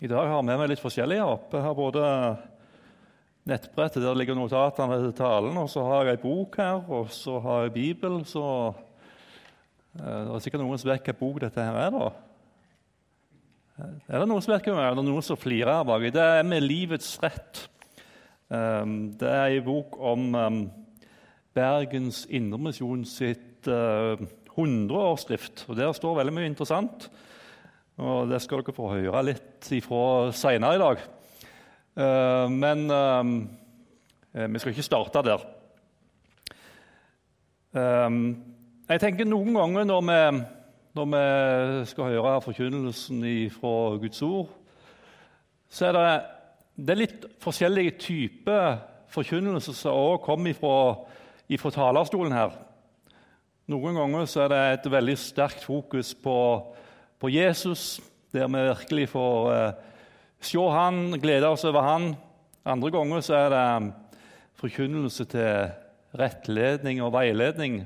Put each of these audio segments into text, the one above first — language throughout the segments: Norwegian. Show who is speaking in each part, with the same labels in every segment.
Speaker 1: I dag har jeg med meg litt forskjellig her oppe. Jeg har både nettbrettet der ligger notatene til talen, og så har jeg ei bok her, og så har jeg Bibel. Så eh, det er sikkert noen som vet hvilken bok dette her er, da. Er det noen som vet hva det er? Det noen som flirer her baki. Det er med livets rett. Um, det er ei bok om Bergens Indremisjon sitt uh, 100-årsskrift. Og Der står veldig mye interessant. Og Det skal dere få høre litt ifra seinere i dag. Uh, men uh, vi skal ikke starte der. Um, jeg tenker noen ganger når vi når vi skal høre forkynnelsen fra Guds ord, så er det, det er litt forskjellige typer forkynnelse som også kommer fra talerstolen her. Noen ganger er det et veldig sterkt fokus på, på Jesus, der vi virkelig får eh, se han, glede oss over han. Andre ganger så er det forkynnelse til rettledning og veiledning.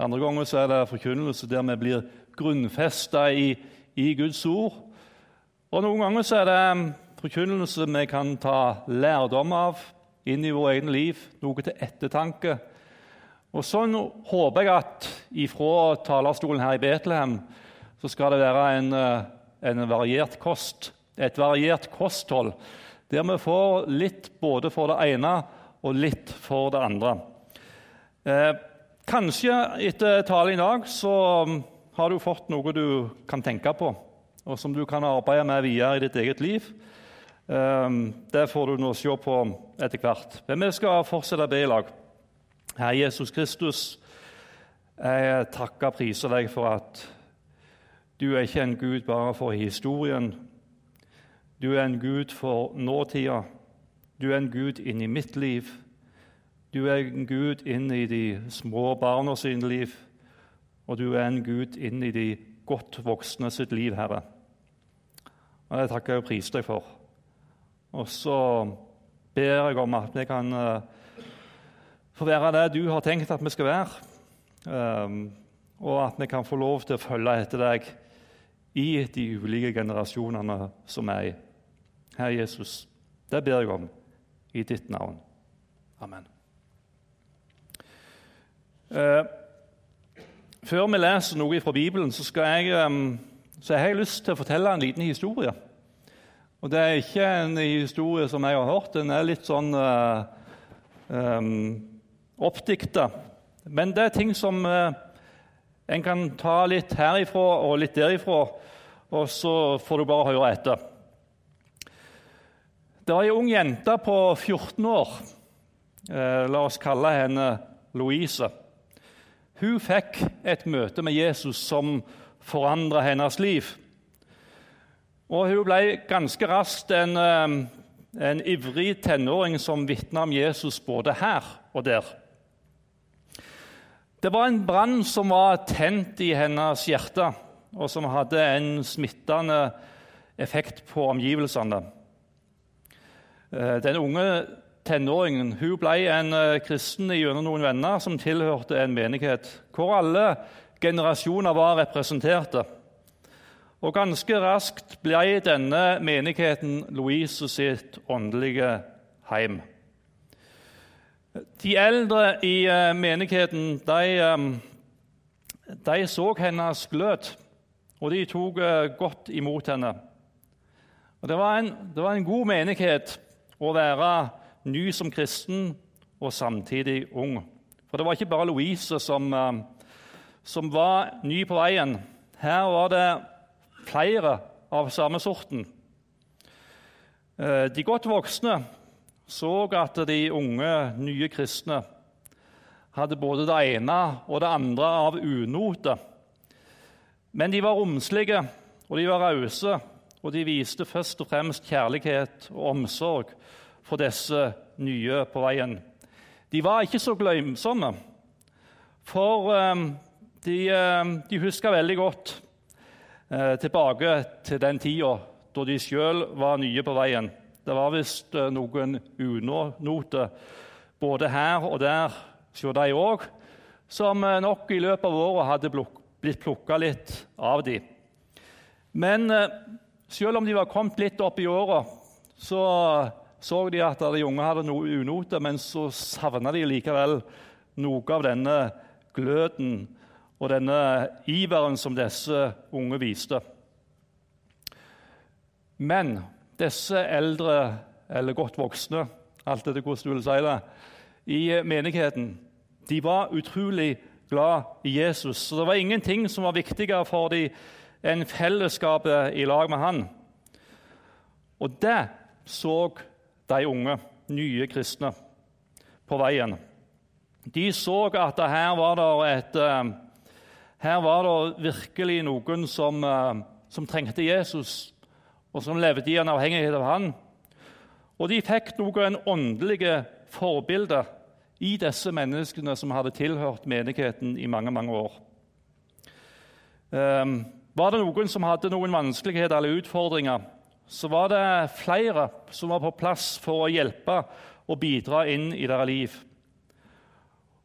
Speaker 1: Andre ganger så er det forkynnelse der vi blir grunnfesta i, i, Guds ord. Og Noen ganger så er det um, forkynnelse vi kan ta lærdom av inn i vårt eget liv, noe til ettertanke. Og Sånn håper jeg at ifra talerstolen her i Betlehem så skal det være en, uh, en variert kost, et variert kosthold, der vi får litt både for det ene og litt for det andre. Eh, kanskje etter talen i dag så um, har du fått noe du kan tenke på, og som du kan arbeide med videre i ditt eget liv. Eh, det får du nå se på etter hvert. Men vi skal fortsette å be i lag. Herre Jesus Kristus, jeg takker og priser deg for at du er ikke en gud bare for historien. Du er en gud for nåtida. Du er en gud inni mitt liv. Du er en gud inn i de små barna sine liv og du er en Gud inn i de godt voksne sitt liv, Herre. Og Det takker jeg og priser deg for. Og så ber jeg om at vi kan uh, få være det du har tenkt at vi skal være, um, og at vi kan få lov til å følge etter deg i de ulike generasjonene som er i. Herre Jesus, det ber jeg om i ditt navn. Amen. Eh, før vi leser noe fra Bibelen, så, jeg, ehm, så har jeg lyst til å fortelle en liten historie. Og Det er ikke en historie som jeg har hørt. Den er litt sånn eh, eh oppdikta. Men det er ting som uh, en kan ta litt herifra og litt derifra, og så får du bare høre etter. Det var ei ung jente på 14 år. Uh, la oss kalle henne Louise. Hun fikk et møte med Jesus som forandra hennes liv. Og hun ble ganske raskt en, eh, en ivrig tenåring som vitna om Jesus både her og der. Det var en brann som var tent i hennes hjerte, og som hadde en smittende effekt på omgivelsene. Eh, den unge tenåringen hun ble en uh, kristen gjennom noen venner som tilhørte en menighet hvor alle generasjoner var representerte. Og Ganske raskt ble denne menigheten Louise sitt åndelige heim. De eldre i uh, menigheten de, um, de, så hennes glød, og de tok uh, godt imot henne. Det, var en, det var en god menighet å være ny som kristen og samtidig ung. For det var ikke bare Louise som, eh, som var ny på veien. Her var det flere av samme sorten. Eh, de godt voksne så at de unge, nye kristne hadde både det ene og det andre av unote. Men de var romslige, og de var rause, og de viste først og fremst kjærlighet og omsorg for disse nye på veien. De var ikke så glemsomme, for eh, de, eh, de huska veldig godt eh, tilbake til den tida da de sjøl var nye på veien. Det var visst noen unoter både her og der hos de òg, som nok i løpet av året hadde blitt plukka litt av dem. Men Selv om de var kommet litt opp i åra, så så de at de unge hadde noe unoter, men så savna de likevel noe av denne gløden og denne iveren som disse unge viste. Men disse eldre, eller godt voksne, alt etter hvordan du vil si det, i menigheten, de var utrolig glad i Jesus. Så det var ingenting som var viktigere for dem enn fellesskapet i lag med han. Og det så de unge, nye kristne på veien. De så at her var det, et, eh, her var det virkelig noen som, eh, som, trengte Jesus, og som levde i en avhengighet av han. Og de fikk noen åndelige forbilder i disse menneskene som hadde tilhørt menigheten i mange mange år. Um, var det noen som hadde noen vanskeligheter eller utfordringer, så var det flere som var på plass for å hjelpe og bidra inn i deres liv.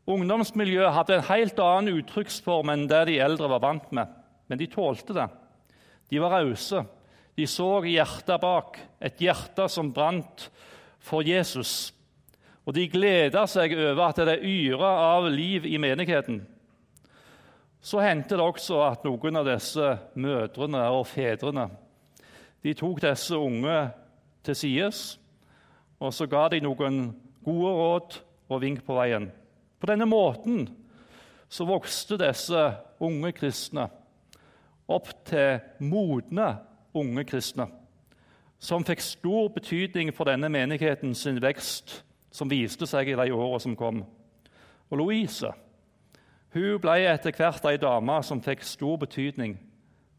Speaker 1: Ungdomsmiljøet hadde en helt annen uttrykksform enn det de eldre var vant med, men de tålte det. De var rause. De så hjertet bak, et hjerte som brant for Jesus. Og de gleda seg over at det yra av liv i menigheten. Så hendte det også at noen av disse mødrene og fedrene de tok disse unge til sides, og så ga de noen gode råd og vink på veien. På denne måten så vokste disse unge kristne opp til modne unge kristne, som fikk stor betydning for denne menigheten sin vekst, som viste seg i de årene som kom. Og Louise hun ble etter hvert ei dame som fikk stor betydning.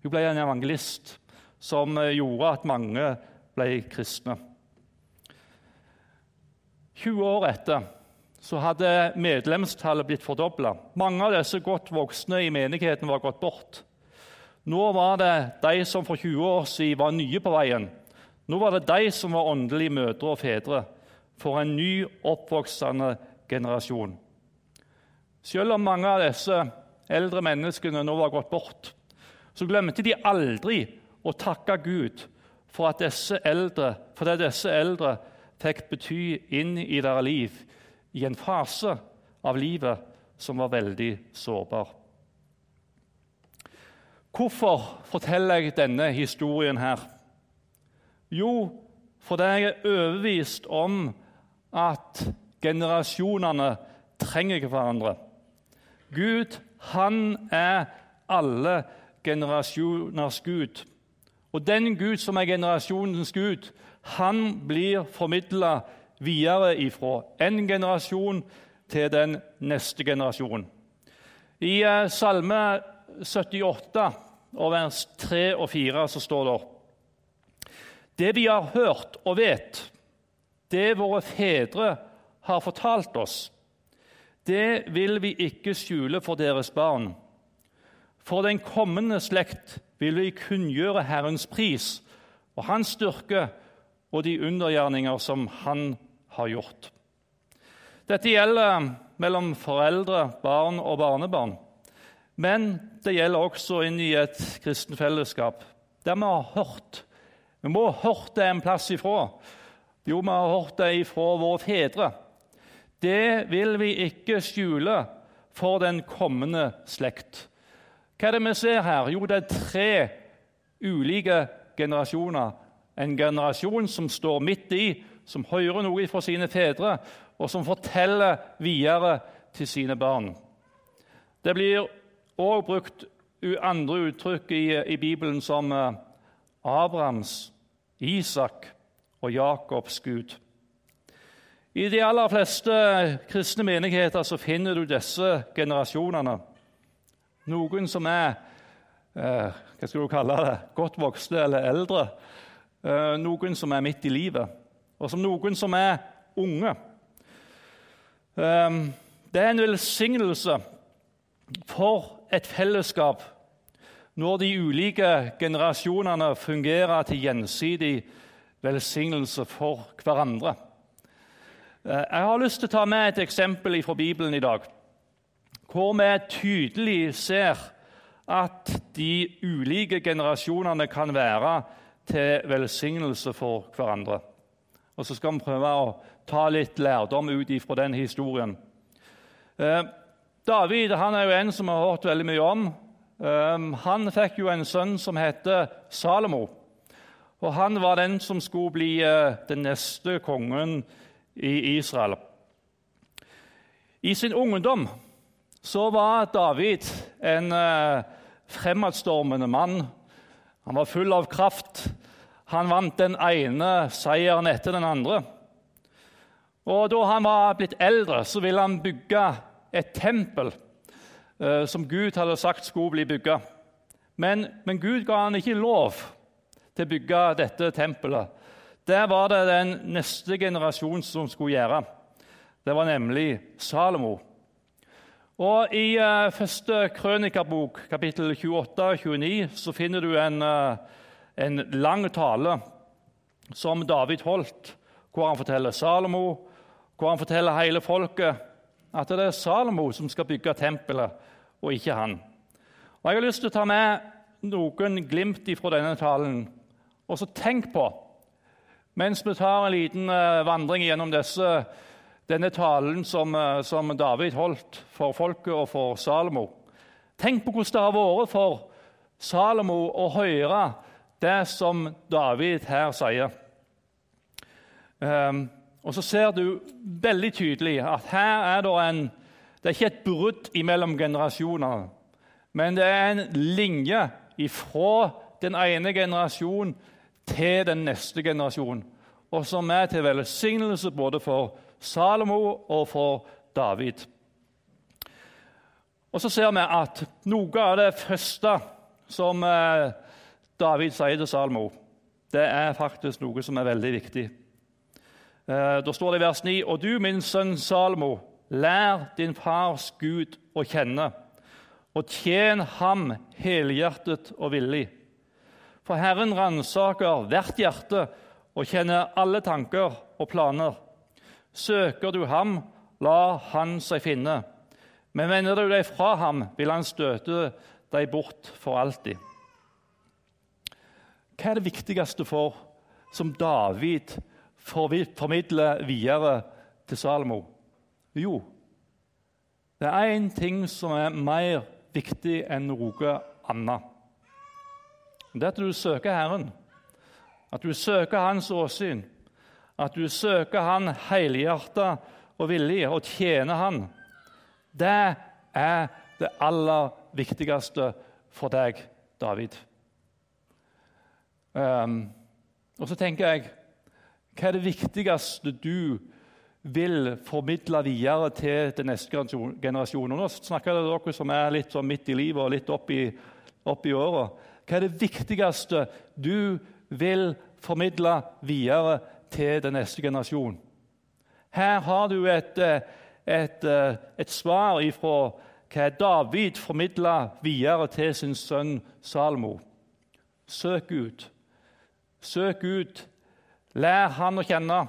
Speaker 1: Hun ble en evangelist som eh, gjorde at mange ble kristne. 20 år etter så hadde medlemstallet blitt fordobla. Mange av disse godt voksne i menigheten var gått bort. Nå var det de som for 20 år siden var nye på veien. Nå var det de som var åndelige mødre og fedre for en ny, oppvoksende generasjon. Selv om mange av disse eldre menneskene nå var gått bort, så glemte de aldri å takke Gud for, at disse eldre, for det disse eldre fikk bety inn i deres liv i en fase av livet som var veldig sårbar. Hvorfor forteller jeg denne historien her? Jo, fordi jeg er overbevist om at generasjonene trenger hverandre. Gud, han er alle generasjoners Gud. Og den Gud som er generasjonens Gud, han blir formidla videre ifra en generasjon til den neste generasjon. I eh, Salme 78, og vers 3 og 4, så står det Det vi har hørt og vet, det våre fedre har fortalt oss, det vil vi ikke skjule for deres barn. For den kommende slekt vil vi kunngjøre Herrens pris og Hans styrke og de undergjerninger som Han har gjort. Dette gjelder mellom foreldre, barn og barnebarn. Men det gjelder også inn i et kristen fellesskap, der vi har hørt. Vi må ha hørt det en plass ifra. Jo, vi har hørt det ifra våre fedre. Det vil vi ikke skjule for den kommende slekt. Hva er det vi ser her? Jo, det er tre ulike generasjoner. En generasjon som står midt i, som hører noe fra sine fedre, og som forteller videre til sine barn. Det blir òg brukt andre uttrykk i, i Bibelen som eh, Abrahams, Isak og Jakobs Gud. I de aller fleste kristne menigheter så finner du disse generasjonene. Noen som er eh, hva skal du kalle det, godt voksne eller eldre. Eh, noen som er midt i livet, og som noen som er unge. Eh, det er en velsignelse for et fellesskap når de ulike generasjonene fungerer til gjensidig velsignelse for hverandre. Eh, jeg har lyst til å ta med et eksempel fra Bibelen i dag hvor vi tydelig ser at de ulike generasjonene kan være til velsignelse for hverandre. Og Så skal vi prøve å ta litt lærdom ut ifra den historien. David han er jo en som har hørt veldig mye om. Eh, han fikk jo en sønn som heter Salomo. Og Han var den som skulle bli eh, den neste kongen i Israel. I sin ungdom så var David en eh, fremadstormende mann. Han var full av kraft. Han vant den ene seieren etter den andre. Og Da han var blitt eldre, så ville han bygge et tempel eh, som Gud hadde sagt skulle bli bygga. Men, men Gud ga han ikke lov til å bygge dette tempelet. Det var det den neste generasjon som skulle gjøre. Det var nemlig Salomo. Og I uh, første krønikabok, kapittel 28-29, så finner du en, uh, en, lang tale som David holdt, hvor han forteller Salomo, hvor han forteller hele folket at det er Salomo som skal bygge tempelet, og ikke han. Og Jeg har lyst til å ta med noen glimt fra denne talen og så tenk på, mens vi tar en liten uh, vandring gjennom disse, denne talen som, uh, som, David holdt for folket og for Salomo Tenk på hvordan det har vært for Salomo å høre det som David her sier. Um, og så ser du veldig tydelig at her er det en Det er ikke et brudd mellom generasjonene, men det er en linje ifra den ene generasjonen til den neste generasjonen, og som er til velsignelse både for Salomo og for David. Og Så ser vi at noe av det første som eh, David sier til Salomo, det er faktisk noe som er veldig viktig. Eh, da står det i vers 9.: Og du, min sønn Salmo, lær din fars Gud å kjenne, og tjen ham helhjertet og villig. For Herren ransaker hvert hjerte og kjenner alle tanker og planer. Søker du ham, la han seg finne. Men vender du deg fra ham, vil han støte deg bort for alltid. Hva er det viktigste for som David formidler videre til Salomo? Jo, det er én ting som er mer viktig enn noe annet det er at du søker Herren, at du søker Hans åsyn, at du søker Han helhjertet og villig, og tjener Han. Det er det aller viktigste for deg, David. Um, og så tenker jeg Hva er det viktigste du vil formidle videre til den neste generasjonen? Nå snakker jeg til dere som er litt sånn midt i livet og litt opp i, opp i åra. Hva er det viktigste du vil formidle videre til den neste generasjon? Her har du et, et, et svar ifra hva David formidla videre til sin sønn Salmo. Søk ut. Søk ut. Lær han å kjenne.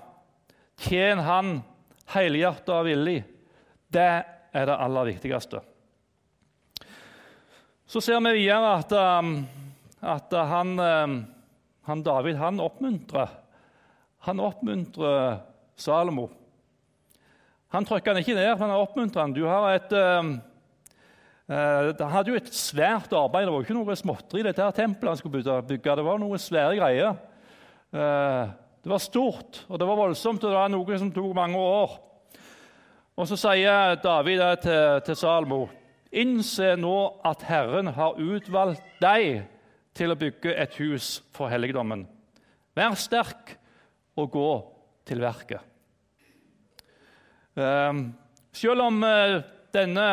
Speaker 1: Tjen han helhjertet og villig. Det er det aller viktigste. Så ser vi videre at um, at han, eh, han David han oppmuntrer, han oppmuntrer Salomo. Han trykker han ikke ned, men han oppmuntrer han. Du har et, uh, hadde jo et svært arbeid. Det var jo ikke noe småtteri dette her tempelet han skulle bygge. Det var noe svære greier. Uh, det var stort, og det var voldsomt, og det var noe som tok mange år. Og Så sier David til, til Salmo.: Innse nå at Herren har utvalgt deg til å bygge et hus for helligdommen. Vær sterk og gå til verket. Ehm, selv om eh, denne,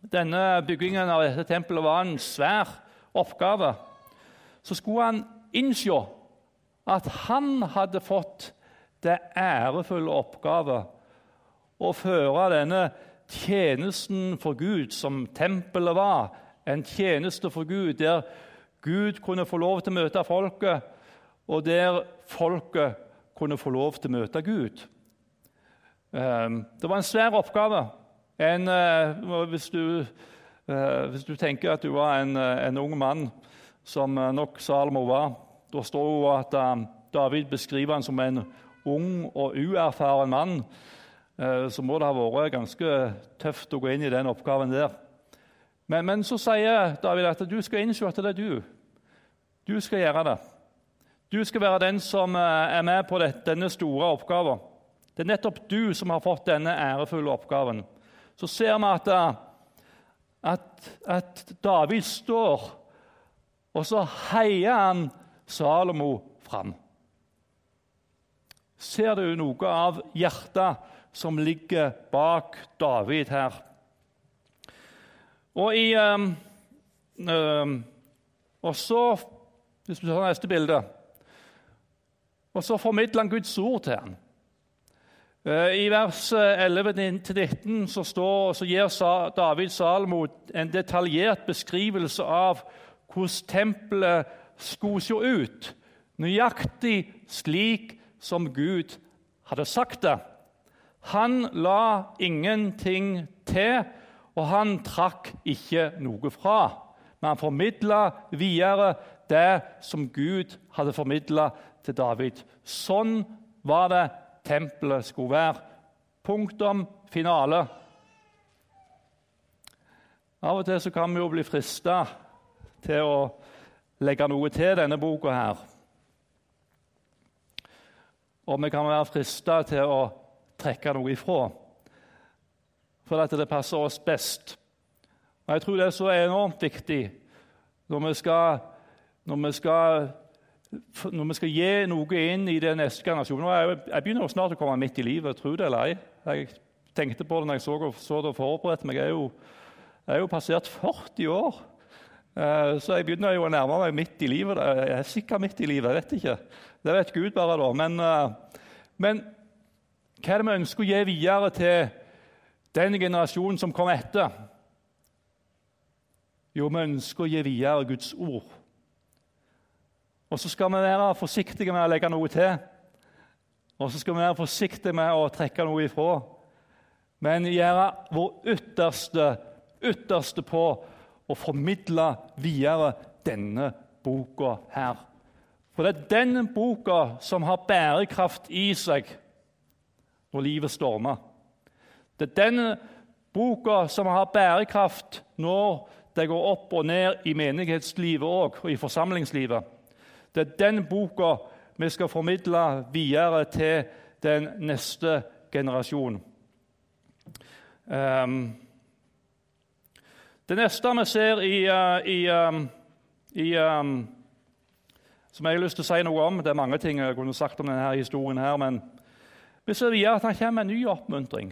Speaker 1: denne byggingen av dette tempelet var en svær oppgave, så skulle han innse at han hadde fått det ærefulle oppgave å føre denne tjenesten for Gud, som tempelet var, en tjeneste for Gud der Gud kunne få lov til å møte folket, og der folket kunne få lov til å møte Gud. Ehm, det var en svær oppgave. En, eh, hvis, du, eh, hvis, du, tenker at du var en, eh, en ung mann, som nok Salomo var, Da står jo at um, David beskriver han som en ung og uerfaren mann. Uh, så må det ha vært ganske tøft å gå inn i den oppgaven der. Men, men så sier David at du skal innse at det er du. Du skal gjøre det. Du skal være den som uh, er med på denne store oppgaven. Det er nettopp du som har fått denne ærefulle oppgaven. Så ser vi at, at, at David står, og så heier han Salomo fram. Ser du noe av hjertet som ligger bak David her? Og i um, um, Og så Hvis vi tar neste bilde Og så formidler han Guds ord til ham. Uh, I vers 11-19 så, står, så gir David Salomo en detaljert beskrivelse av hvordan tempelet skulle se ut, nøyaktig slik som Gud hadde sagt det. Han la ingenting til, og han trakk ikke noe fra. Men han formidla videre det som Gud hadde formidla til David. Sånn var det tempelet skulle være. Punktum finale. Av og til kan vi jo bli frista til å legge noe til denne boka her. Og vi kan være frista til å trekke noe ifra, for at det passer oss best. Og Jeg tror det er så enormt viktig når vi skal, når vi skal, når vi skal gi noe inn i den neste generasjonen. Jeg, jeg begynner snart å komme midt i livet, tro det eller ei. Jeg tenkte på det når jeg så, så det og forberedte meg. Jeg er, jo, jeg er jo passert 40 år. Eh, så jeg begynner jo å nærme meg midt i livet. Jeg er sikkert midt i livet, jeg vet ikke. Det vet Gud bare, da. Men, eh, men hva er det vi ønsker å gi videre til den generasjonen som kommer etter? Jo, vi ønsker å gi videre Guds ord. Og så skal vi være forsiktige med å legge noe til. Og så skal vi være forsiktige med å trekke noe ifra. Men gjøre vår ytterste, ytterste på å formidle videre denne boka her. For det er den boka som har bærekraft i seg når livet stormer. Det er den boka som har bærekraft når det går opp og ned i menighetslivet òg, og i forsamlingslivet. Det er den boka vi skal formidle videre til den neste generasjon. Um, det neste vi ser i, uh, i, um, i um, Som jeg har lyst til å si noe om Det er mange ting jeg kunne sagt om denne historien, her, men vi ser videre at han kommer med en ny oppmuntring.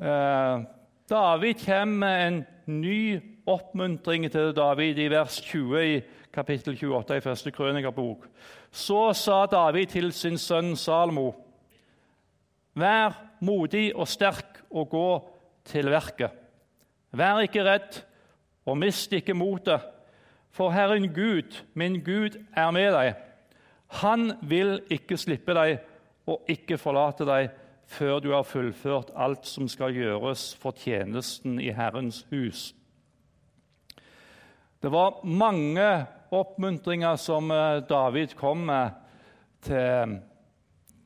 Speaker 1: Uh, David kommer med en ny oppmuntring til David i vers 20 i kapittel 28 i første krønikerbok. Så sa David til sin sønn Salmo.: Vær modig og sterk og gå til verket. Vær ikke redd, og mist ikke motet, for Herren Gud, min Gud, er med deg. Han vil ikke slippe deg og ikke forlate deg før du har fullført alt som skal gjøres for tjenesten i Herrens hus. Det var mange oppmuntringer som eh, David kom med til,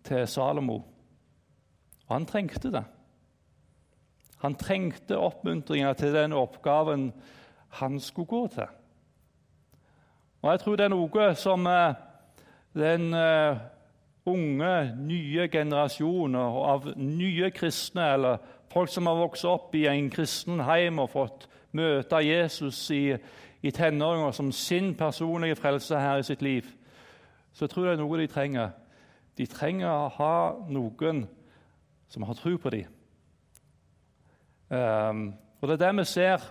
Speaker 1: til Salomo, og han trengte det. Han trengte oppmuntringer til den oppgaven han skulle gå til. Og Jeg tror det er noe som eh, den eh, unge, nye generasjoner av nye kristne, eller folk som har vokst opp i en kristen heim og fått møte Jesus i, i tenåringer som sin personlige frelse her i sitt liv, så jeg tror det er noe de trenger. De trenger å ha noen som har tro på dem og Det er det vi ser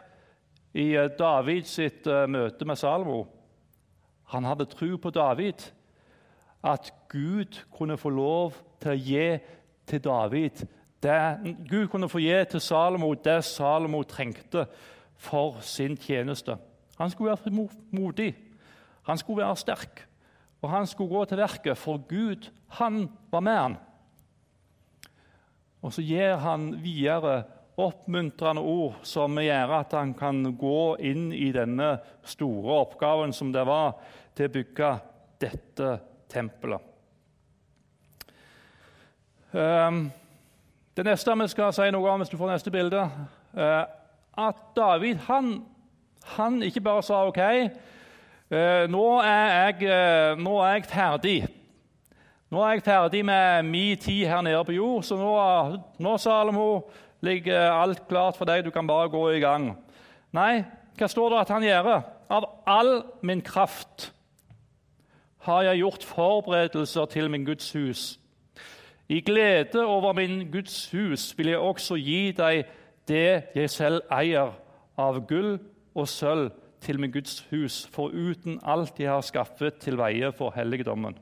Speaker 1: i uh, Davids sitt, uh, møte med Salmo. Han hadde tro på David, at Gud kunne få lov til å gi til David det, Gud kunne få gi til Salomo det Salomo trengte for sin tjeneste. Han skulle være modig, han skulle være sterk, og han skulle gå til verket, for Gud han var med han. Og så gir han videre oppmuntrende ord som gjør at han kan gå inn i denne store oppgaven som det var til å bygge dette tempelet. Um, det neste vi skal si noe om, hvis du får neste bilde, uh, at David han, han, ikke bare sa OK, uh, nå, er jeg, uh, nå er jeg ferdig. Nå er jeg ferdig med min tid her nede på jord, så nå, nå Salomo, ligger alt klart for deg. Du kan bare gå i gang. Nei, hva står det at han gjør? Av all min kraft har jeg gjort forberedelser til min Guds hus. I glede over min Guds hus vil jeg også gi deg det jeg selv eier av gull og sølv til min Guds hus, foruten alt jeg har skaffet til veie for helligdommen.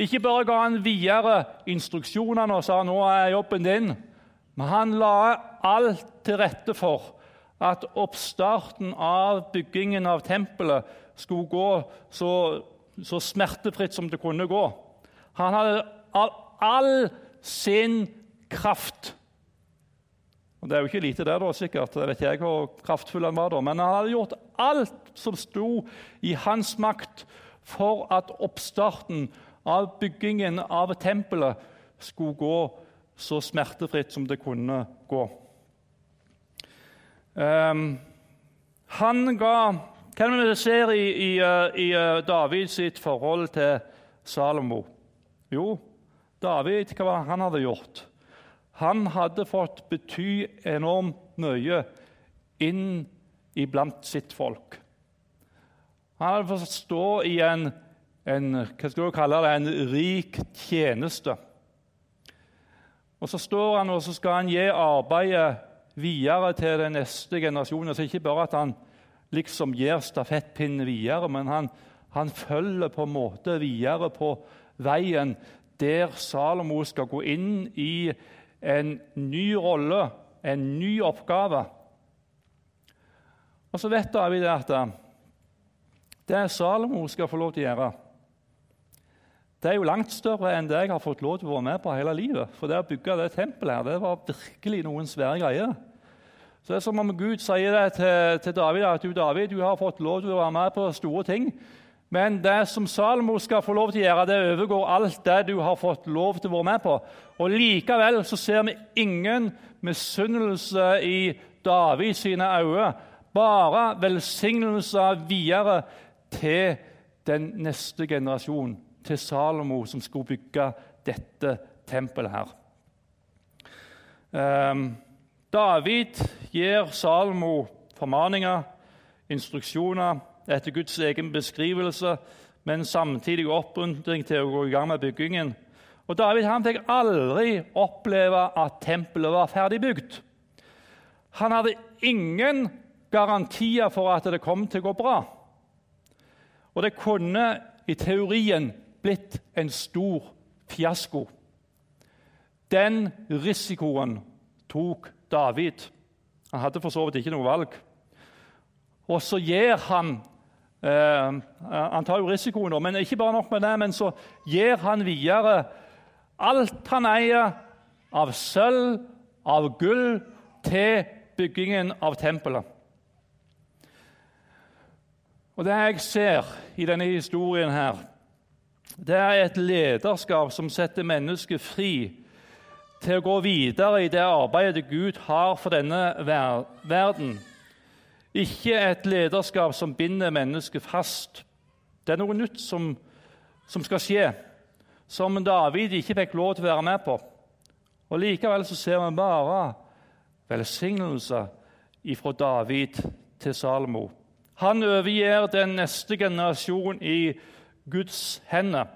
Speaker 1: Ikke bare ga han videre instruksjonene og sa nå er jobben din, men han la alt til rette for at oppstarten av byggingen av tempelet skulle gå så, så smertefritt som det kunne gå. Han hadde av all sin kraft og Det er jo ikke lite, det, da, sikkert. Jeg vet ikke hvor kraftfull han var da. Men han hadde gjort alt som sto i hans makt for at oppstarten av byggingen av tempelet skulle gå så smertefritt som det kunne gå. Um, han ga Hva er det vi ser i, i, eh, i David sitt forhold til Salomo? Jo, David, hva var han hadde gjort? Han hadde fått bety enormt mye inn iblant sitt folk. Han hadde fått stå i en, en hva skal du kalle det, en rik tjeneste. Og Så står han og så skal han gi arbeidet videre til den neste generasjonen. Så ikke bare at han liksom gir stafettpinnen videre, men han, han følger på en måte videre på veien der Salomo skal gå inn i en ny rolle, en ny oppgave. Og så vet David at det Salomo skal få lov til å gjøre det er jo langt større enn det jeg har fått lov til å være med på hele livet. For det å bygge det tempelet her, det var virkelig noen svære greier. Så Det er som om Gud sier det til, til David at du, David, du har fått lov til å være med på store ting. Men det som Salomo skal få lov til å gjøre, det overgår alt det du har fått lov til å være med på. Og Likevel så ser vi ingen misunnelse i David sine øyne. Bare velsignelser videre til den neste generasjon til Salomo, som skulle bygge dette tempelet her. Um, David gir Salomo formaninger, instruksjoner etter Guds egen beskrivelse, men samtidig oppmuntring til å gå i gang med byggingen. Og David han fikk aldri oppleve at tempelet var ferdig bygd. Han hadde ingen garantier for at det kom til å gå bra. Og det kunne i teorien blitt en stor fiasko. Den risikoen tok David. Han hadde for så vidt ikke noe valg. Og så gir han eh, Han tar jo risikoen, men ikke bare nok med det, men så gir han videre alt han eier av sølv, av gull, til byggingen av tempelet. Og Det jeg ser i denne historien, her, det er et lederskap som setter mennesket fri til å gå videre i det arbeidet Gud har for denne verden. Ikke et lederskap som binder mennesket fast. Det er noe nytt som, som skal skje, som David ikke fikk lov til å være med på. Og Likevel så ser vi bare velsignelser fra David til Salomo. Han overgir den neste generasjon i Guds hender,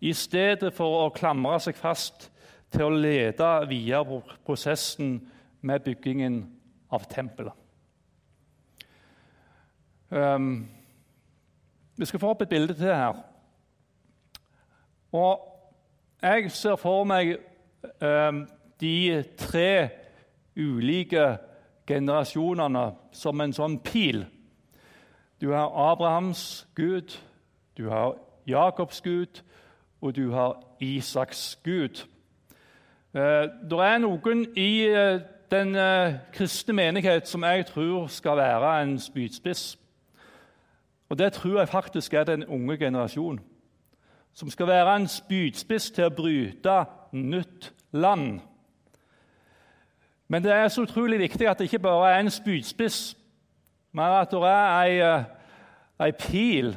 Speaker 1: i stedet for å klamre seg fast til å lede videre prosessen med byggingen av tempelet. Um, vi skal få opp et bilde til her. Og jeg ser for meg um, de tre ulike generasjonene som en sånn pil. Du har Abrahams Gud, du har Jakobs Gud, og du har Isaks Gud. Eh, det er noen i eh, den eh, kristne menighet som jeg tror skal være en spydspiss. Og det tror jeg faktisk er den unge generasjonen. Som skal være en spydspiss til å bryte nytt land. Men det er så utrolig viktig at det ikke bare er en spydspiss, men at det er ei, ei pil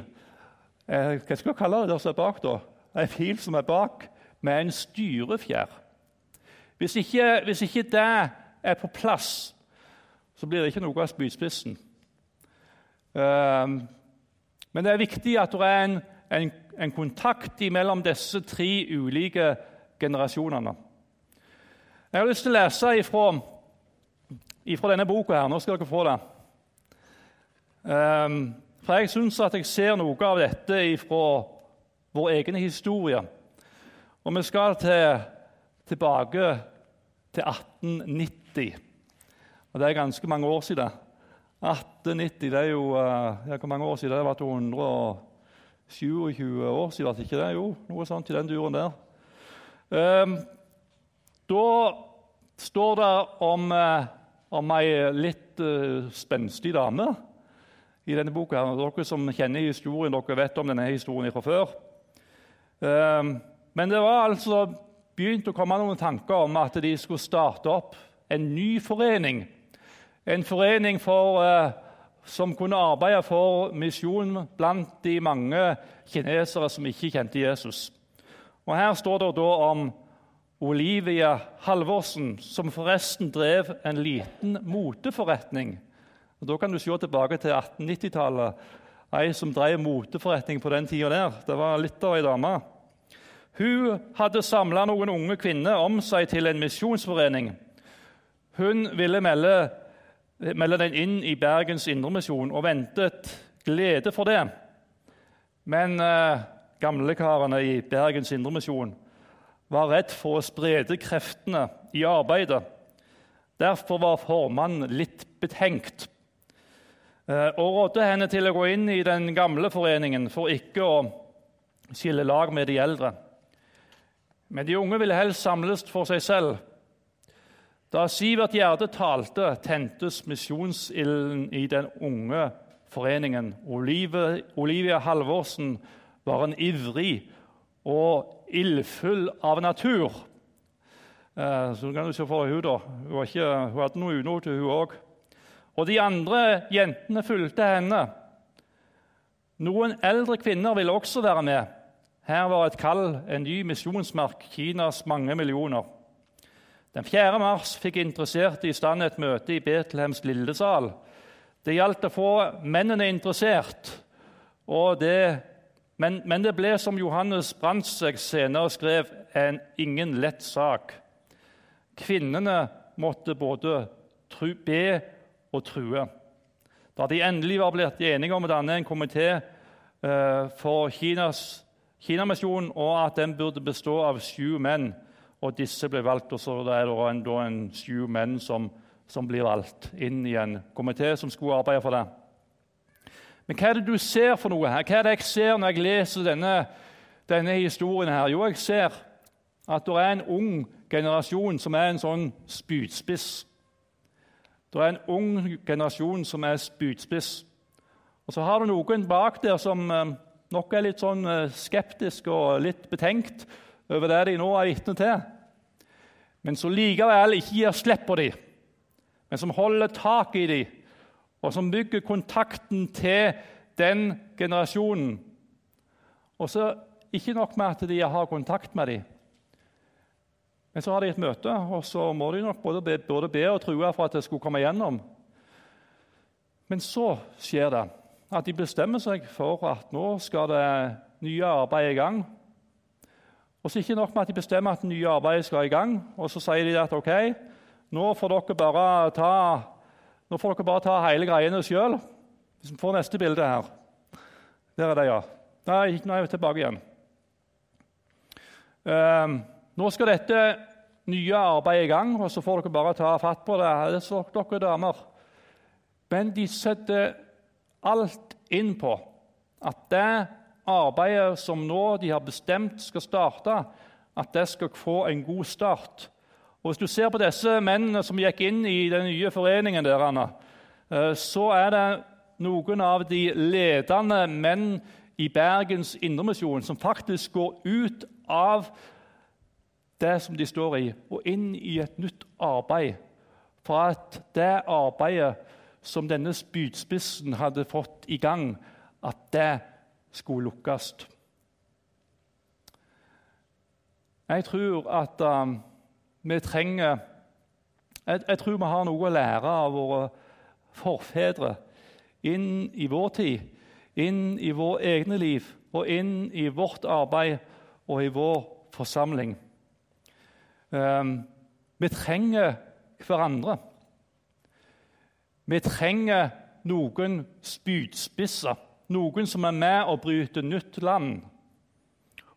Speaker 1: eh, Hva skal jeg kalle det der som er bak? da? En fil som er bak, med en styrefjær. Hvis ikke, hvis ikke det er på plass, så blir det ikke noe av spydspissen. Um, men det er viktig at det er en, en, en kontakt mellom disse tre ulike generasjonene. Jeg har lyst til å lese ifra, ifra denne boka. her. Nå skal dere få det. Um, for jeg syns at jeg ser noe av dette fra vår egen historie. Og vi skal til, tilbake til 1890. Og Det er ganske mange år siden. 1890 det er jo uh, ja, Hvor mange år siden? Det var 227 år siden, var det ikke det? Jo, noe sånt i den duren der. Um, da står det om, uh, om ei litt uh, spenstig dame i denne boka. Dere som kjenner historien, dere vet om denne historien fra før. Um, men det var altså begynt å komme noen tanker om at de skulle starte opp en ny forening. En forening for, uh, som kunne arbeide for misjon blant de mange kinesere som ikke kjente Jesus. Og Her står det da om Olivia Halvorsen, som forresten drev en liten moteforretning. Og Da kan du se tilbake til 1890-tallet. Ei som drev moteforretning på den tida der. Det var litt av ei dame. Hun hadde samla noen unge kvinner om seg til en misjonsforening. Hun ville melde, melde den inn i Bergens Indremisjon og ventet glede for det. Men eh, gamlekarene i Bergens Indremisjon var redd for å sprede kreftene i arbeidet. Derfor var formannen litt betenkt og rådde henne til å gå inn i den gamle foreningen for ikke å skille lag med de eldre. Men de unge ville helst samles for seg selv. Da Sivert Gjerde talte, tentes misjonsilden i den unge foreningen. Olivia Halvorsen var en ivrig og ildfull av natur. Eh, så kan du se for deg hun da. Hun, hadde noe unote, hun òg. Og de andre jentene fulgte henne. Noen eldre kvinner ville også være med. Her var et kall, en ny misjonsmark, Kinas mange millioner. Den 4. mars fikk interesserte i stand et møte i Betlehems lille sal. Det gjaldt å få mennene interessert, det, men, men, det ble, som Johannes Brandtzæg senere skrev, en ingen lett sak. Kvinnene måtte både tru, be og true. Da de endelig var blitt enige om å danne en komité uh, for Kinas Kinamisjonen, og at den burde bestå av sju menn. Og disse ble valgt, og så er det en, en sju menn som, som, blir valgt inn i en komité som skulle arbeide for det. Men hva er det du ser for noe her? Hva er det jeg ser når jeg leser denne, denne historien? her? Jo, jeg ser at det er en ung generasjon som er en sånn spydspiss. Det er en ung generasjon som er spydspiss. Og så har du noen bak der som eh, nok er litt sånn eh, skeptisk og litt betenkt over det de nå er vitne til, men som likevel ikke gir slipp på dem, men som holder tak i dem, og som bygger kontakten til den generasjonen. Og så Ikke nok med at de har kontakt med dem, men så har de et møte, og så må de nok både be, både be og true for at det skulle komme igjennom. Men så skjer det at de bestemmer seg for at nå skal det nye arbeidet i gang. Og så ikke nok med at de bestemmer at det nye arbeidet skal i gang, og så sier de at ok, nå får dere bare ta, nå får dere bare ta hele greiene sjøl. Hvis vi får neste bilde her. Der er det, ja. Nei, nå er vi tilbake igjen. Um, nå skal dette nye arbeidet i gang, og så får dere bare ta fatt på det. Det er dere damer. Men de setter alt inn på at det arbeidet som nå de har bestemt skal starte, at det skal få en god start. Og Hvis du ser på disse mennene som gikk inn i den nye foreningen, der, Anna, eh, så er det noen av de ledende menn i Bergens Indremisjon som faktisk går ut av det som de står i, og inn i et nytt arbeid. For at det arbeidet som denne spydspissen hadde fått i gang, at det skulle lukkes. Jeg tror at um, vi trenger jeg, jeg, tror vi har noe å lære av våre forfedre inn i vår tid, inn i våre egne liv og inn i vårt arbeid og i vår forsamling. Um, vi trenger hverandre. Vi trenger noen spydspisser, noen som er med og bryter nytt land.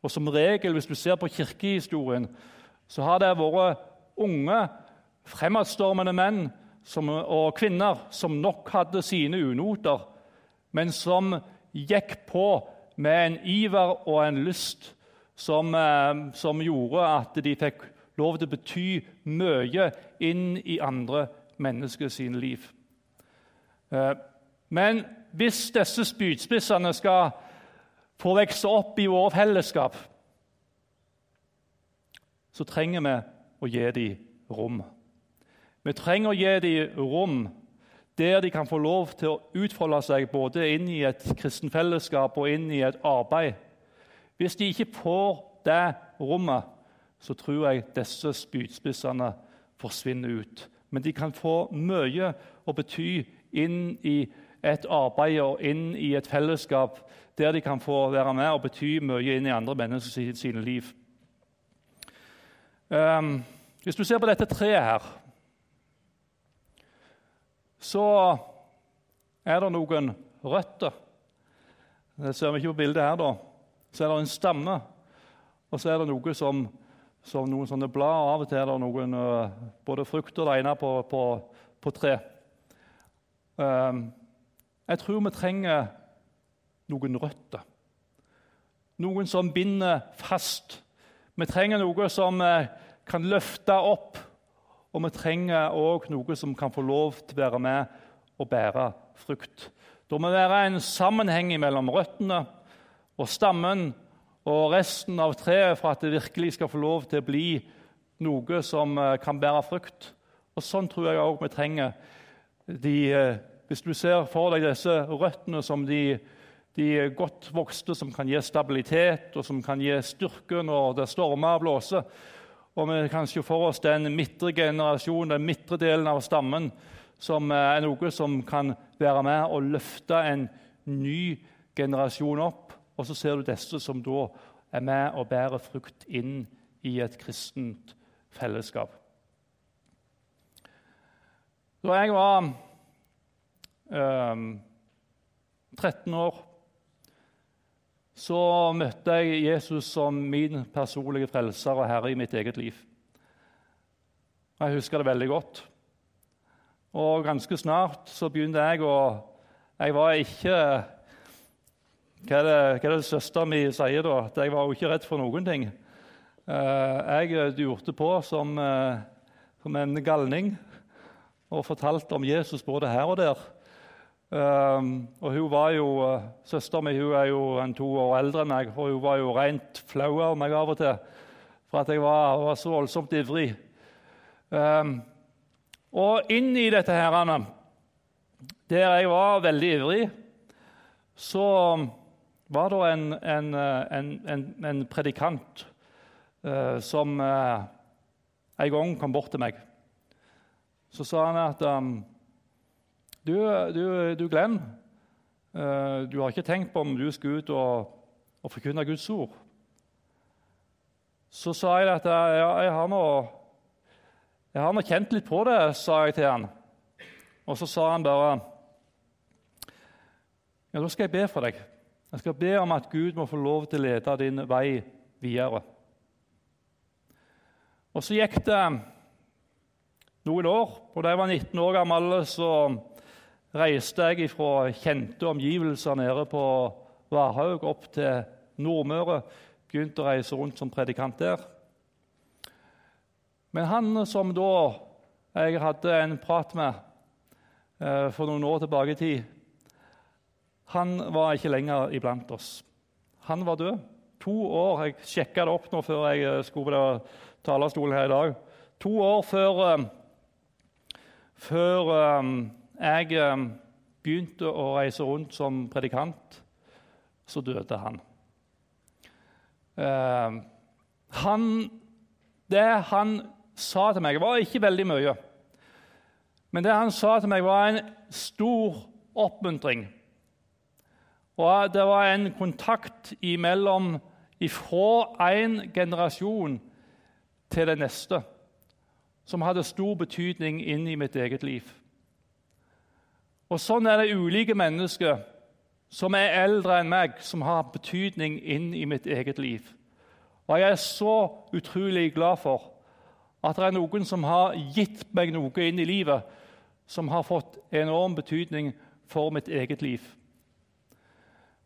Speaker 1: Og som regel, hvis du ser på kirkehistorien, så har det vært unge, fremadstormende menn som, og kvinner som nok hadde sine unoter, men som gikk på med en iver og en lyst som, eh, som gjorde at de fikk lov til å bety mye inn i andre menneskers liv. Eh, men hvis disse spydspissene skal få vokse opp i vår fellesskap, så trenger vi å gi dem rom. Vi trenger å gi dem rom der de kan få lov til å utfolde seg både inn i et kristen fellesskap og inn i et arbeid. Hvis de ikke får det rommet, så tror jeg disse spydspissene forsvinner ut. Men de kan få mye å bety inn i et arbeid og inn i et fellesskap der de kan få være med og bety mye inn i andre menneskers sine liv. Um, hvis du ser på dette treet her, så er det noen røtter. Det ser vi ikke på bildet her. da. Så er det en stamme, og så er det noe som, som noen sånne blad. Av og til er det noen uh, både frukt og det ene på, på, på tre. Um, jeg tror vi trenger noen røtter. Noen som binder fast. Vi trenger noe som uh, kan løfte opp. Og vi trenger òg noe som kan få lov til å være med og bære frukt. Det må være en sammenheng mellom røttene og stammen og resten av treet for at det virkelig skal få lov til å bli noe som uh, kan bære frukt. Og Sånn tror jeg òg vi trenger de uh, hvis du ser for deg disse røttene som de, de godt vokste, som kan gi stabilitet og som kan gi styrke når det stormer og blåser, og vi kan se for oss den midtre generasjonen, den midtre delen av stammen, som er noe som kan være med og løfte en ny generasjon opp. Og så ser du disse som da er med og bærer frukt inn i et kristent fellesskap. Da jeg var 13 ehm, år, så møtte jeg Jesus som min personlige frelser og herre i mitt eget liv. Jeg husker det veldig godt. Og ganske snart så begynte jeg å Jeg var ikke Hva er det, hva er det søsteren min sier da? At jeg var jo ikke redd for noen ting. Eh, jeg durte på som, eh, som en galning og fortalte om Jesus både her og der. Og hun var jo, Søsteren min hun er jo en to år eldre enn meg, og hun var jo rent flau av meg av og til for at jeg var, var så voldsomt ivrig. Og inn i dette her, Anna, der jeg var veldig ivrig, så var det en, en, en, en predikant uh, som uh, en gang kom bort til meg. Så sa han at um, du, du, du Glenn, eh, du har ikke tenkt på om du skal ut og, og forkynne Guds ord. Så sa jeg at jeg, jeg, har nå, jeg har nå kjent litt på det, sa jeg til han. Og så sa han bare Ja, da skal jeg be for deg. Jeg skal be om at Gud må få lov til å lede din vei videre. Og så gikk det noen år, og da jeg var 19 år gammel, så reiste jeg fra kjente omgivelser nede på Varhaug opp til Nordmøre. Begynte å reise rundt som predikant der. Men han som da jeg hadde en prat med eh, for noen år tilbake i tid, han var ikke lenger iblant oss. Han var død. To år, Jeg sjekka det opp nå før jeg eh, skulle på talerstolen her i dag. To år før, eh, før eh, jeg begynte å reise rundt som predikant, så døde han. Han det han sa til meg, var ikke veldig mye. Men det han sa til meg, var en stor oppmuntring. Og det var en kontakt imellom fra en generasjon til den neste som hadde stor betydning inn i mitt eget liv. Og Sånn er det ulike mennesker som er eldre enn meg, som har betydning inn i mitt eget liv. Og jeg er så utrolig glad for at det er noen som har gitt meg noe inn i livet som har fått enorm betydning for mitt eget liv.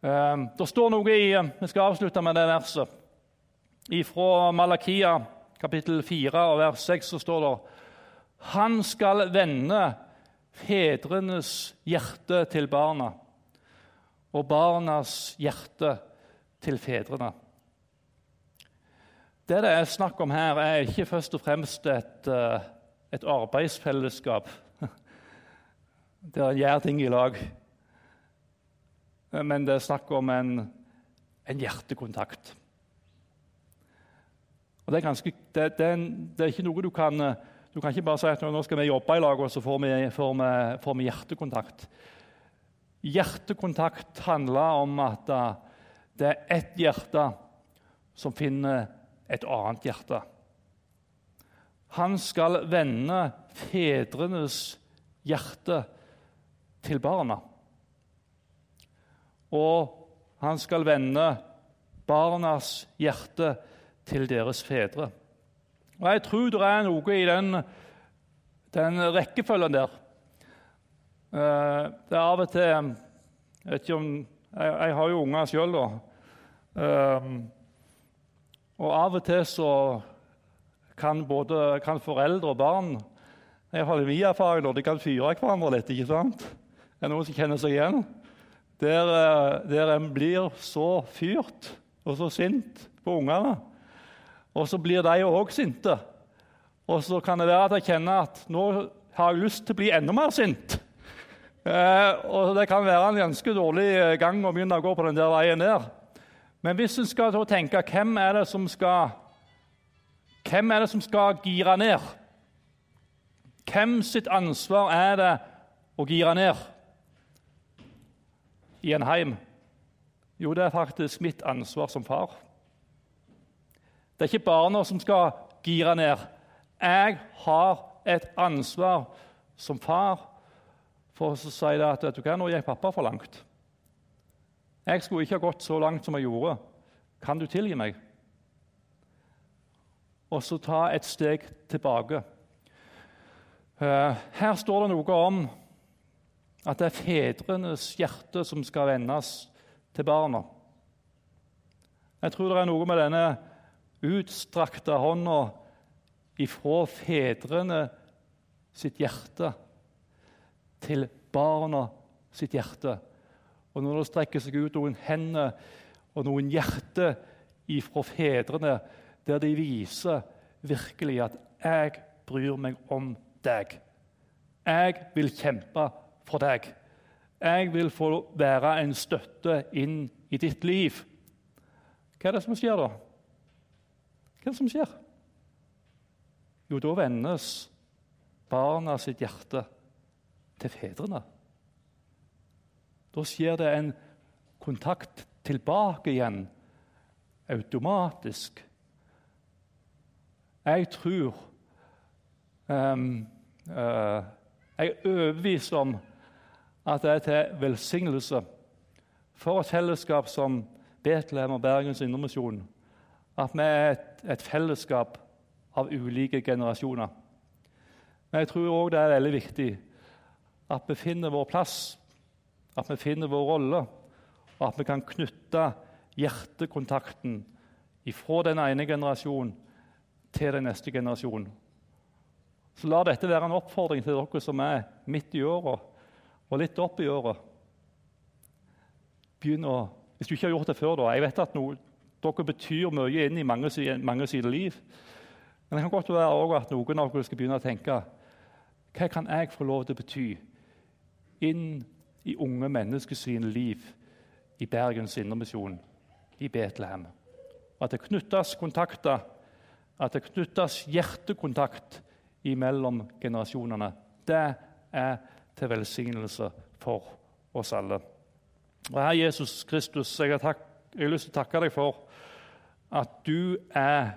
Speaker 1: Ehm, det står noe i Vi skal avslutte med det verset. Fra Malakia kapittel 4 og vers 6 så står det Han skal vende fedrenes hjerte til barna og barnas hjerte til fedrene. Det det er snakk om her, er ikke først og fremst et, eh, et arbeidsfellesskap der en gjør ting i lag. Men det er snakk om en, en hjertekontakt. Og det er, ganske, det, det, er det er, ikke noe du kan Du kan ikke bare si at nå skal vi jobbe i lag, og så får vi, får vi, får vi hjertekontakt. Hjertekontakt handler om at eh, det er ett hjerte som finner et annet hjerte. Han skal vende fedrenes hjerte til barna. Og han skal vende barnas hjerte til deres fedre. Og Jeg tror det er noe i den, den rekkefølgen der. Eh, det er av og til Jeg, vet ikke om, jeg, jeg har jo unger sjøl, da. Um, og av og til så kan både kan foreldre og barn jeg i min erfaring de kan fyre hverandre litt. ikke sant? Er det noen som kjenner seg igjen? Der, eh, der en blir så fyrt og så sint på ungene. Og så blir de òg sinte. Og så kan det være at jeg kjenner at nå har jeg lyst til å bli enda mer sint. Eh, og Det kan være en ganske dårlig gang å begynne å gå på den der veien der. Men hvis en skal tenke hvem er det som skal hvem er det som skal gire ned? Hvem sitt ansvar er det å gire ned i en heim? Jo, det er faktisk mitt ansvar som far. Det er ikke barna som skal gire ned. Jeg har et ansvar som far for å si at vet du hva, nå gikk pappa for langt. Jeg skulle ikke ha gått så langt som jeg gjorde. Kan du tilgi meg? Og så ta et steg tilbake. Eh, her står det noe om at det er fedrenes hjerte som skal vendes til barna. Jeg tror det er noe med denne utstrakte hånda ifra fedrene sitt hjerte til barna sitt hjerte. Og når det strekker seg ut noen hender og noen hjerter ifra fedrene, der de viser virkelig at 'jeg bryr meg om deg'. 'Jeg vil kjempe for deg'. 'Jeg vil få være en støtte inn i ditt liv'. Hva er det som skjer da? Hva er det som skjer? Jo, da vendes barna sitt hjerte til fedrene. Da skjer det en kontakt tilbake igjen automatisk. Jeg tror um, uh, Jeg er overbevist om at det er til velsignelse for et fellesskap som Betlehem og Bergens Indremisjon at vi er et, et, fellesskap av ulike generasjoner. Men jeg tror òg det er veldig viktig at vi finner vår plass at vi finner vår rolle, og at vi kan knytte hjertekontakten fra den ene generasjonen til den neste generasjonen. Så la dette være en oppfordring til dere som er midt i året og litt opp i året. Begynn å, Hvis du ikke har gjort det før, da Jeg vet at noe, dere betyr mye inn i mange, mange sine liv. Men det kan godt være at noen av dere skal begynne å tenke hva kan jeg få lov til å bety inn i unge menneskers liv i Bergens Indremisjon, i Betlehem? At det knyttes kontakter, at det knyttes hjertekontakt mellom generasjonene. Det er til velsignelse for oss alle. Og Herre Jesus Kristus, jeg har, takk, jeg har lyst til å takke deg for at du er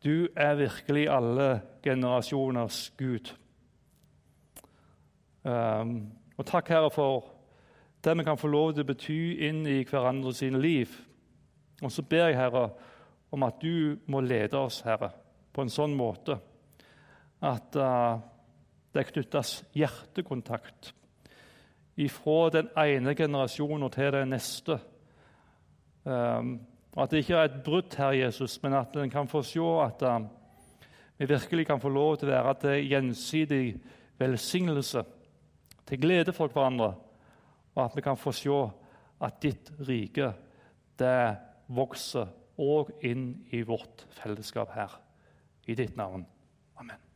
Speaker 1: du er virkelig alle generasjoners Gud. Um, og takk, Herre, for det vi kan få lov til å bety inn i hverandre sine liv. Og så ber jeg, Herre, om at du må lede oss, Herre, på en sånn måte at uh, det knyttes hjertekontakt ifra den ene generasjonen til den neste. Um, at det ikke er et brudd, her, Jesus, men at en kan få se at uh, vi virkelig kan få lov til å være til gjensidig velsignelse, til glede for hverandre, og at vi kan få se at ditt rike det vokser òg inn i vårt fellesskap her. I ditt navn. Amen.